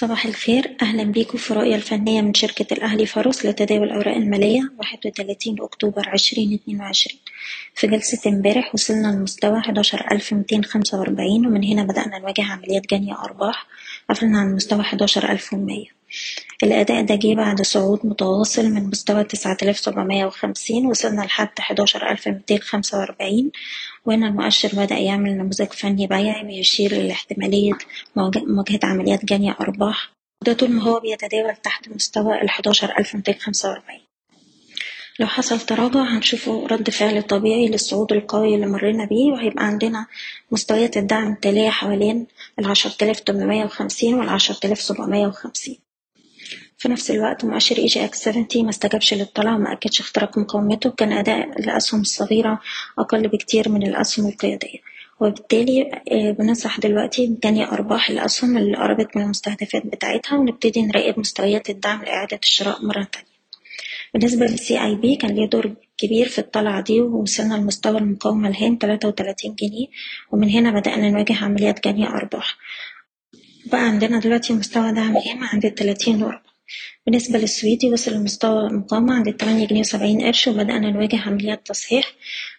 صباح الخير. أهلا بيكم في رؤية الفنية من شركة الأهلي فاروس لتداول الأوراق المالية واحد وتلاتين أكتوبر عشرين اتنين وعشرين. في جلسة امبارح وصلنا لمستوى حداشر ألف ميتين خمسة وأربعين ومن هنا بدأنا نواجه عمليات جني أرباح. قفلنا عند مستوى حداشر ألف ومية. الأداء ده جه بعد صعود متواصل من مستوى تسعة آلاف سبعمية وخمسين وصلنا لحد حداشر ألف ميتين خمسة وأربعين وهنا المؤشر بدأ يعمل نموذج فني بيعي بيشير لاحتمالية مواجهة عمليات جني أرباح. وده طول ما هو بيتداول تحت مستوى خمسة وأربعين. لو حصل تراجع هنشوفه رد فعل طبيعي للصعود القوي اللي مرينا بيه وهيبقى عندنا مستويات الدعم التالية حوالين العشرة آلاف تمنمية وخمسين والعشرة آلاف سبعمية وخمسين. في نفس الوقت مؤشر EGX 70 ما استجابش للطلب وما أكدش اختراق مقاومته كان أداء الأسهم الصغيرة أقل بكتير من الأسهم القيادية. وبالتالي بننصح دلوقتي بجني أرباح الأسهم اللي قربت من المستهدفات بتاعتها ونبتدي نراقب مستويات الدعم لإعادة الشراء مرة تانية. بالنسبة للسي آي بي كان ليه دور كبير في الطلعة دي ووصلنا لمستوى المقاومة الهام تلاتة وتلاتين جنيه ومن هنا بدأنا نواجه عمليات جني أرباح. بقى عندنا دلوقتي مستوى دعم هام عند التلاتين وربع بالنسبة للسويدي وصل لمستوى المقاومة عند التمانية جنيه وسبعين قرش وبدأنا نواجه عمليات تصحيح.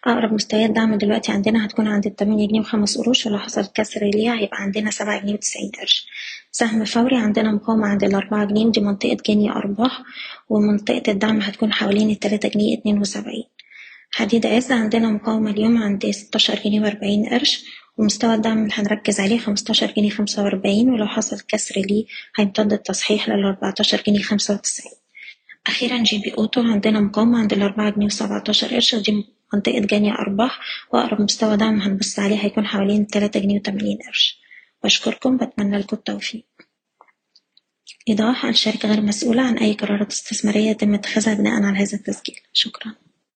أقرب مستويات دعم دلوقتي عندنا هتكون عند التمانية جنيه وخمس قروش ولو حصل كسر ليها هيبقى عندنا سبعة جنيه وتسعين قرش. سهم فوري عندنا مقاومة عند الأربعة جنيه ودي منطقة جني أرباح ومنطقة الدعم هتكون حوالين التلاتة جنيه اتنين وسبعين. حديد عز عندنا مقاومة اليوم عند ستاشر جنيه وأربعين قرش ومستوى الدعم اللي هنركز عليه خمستاشر جنيه خمسة وأربعين ولو حصل كسر ليه هيمتد التصحيح للأربعتاشر جنيه خمسة وتسعين. أخيرا GB Auto عندنا مقاومة عند الأربعة جنيه وسبعتاشر قرش ودي منطقة جني أرباح وأقرب مستوى دعم هنبص عليه هيكون حوالين التلاتة جنيه وتمانين قرش. بشكركم بتمنى لكم التوفيق. إيضاح الشركة غير مسؤولة عن أي قرارات استثمارية يتم اتخاذها بناء على هذا التسجيل. شكرا.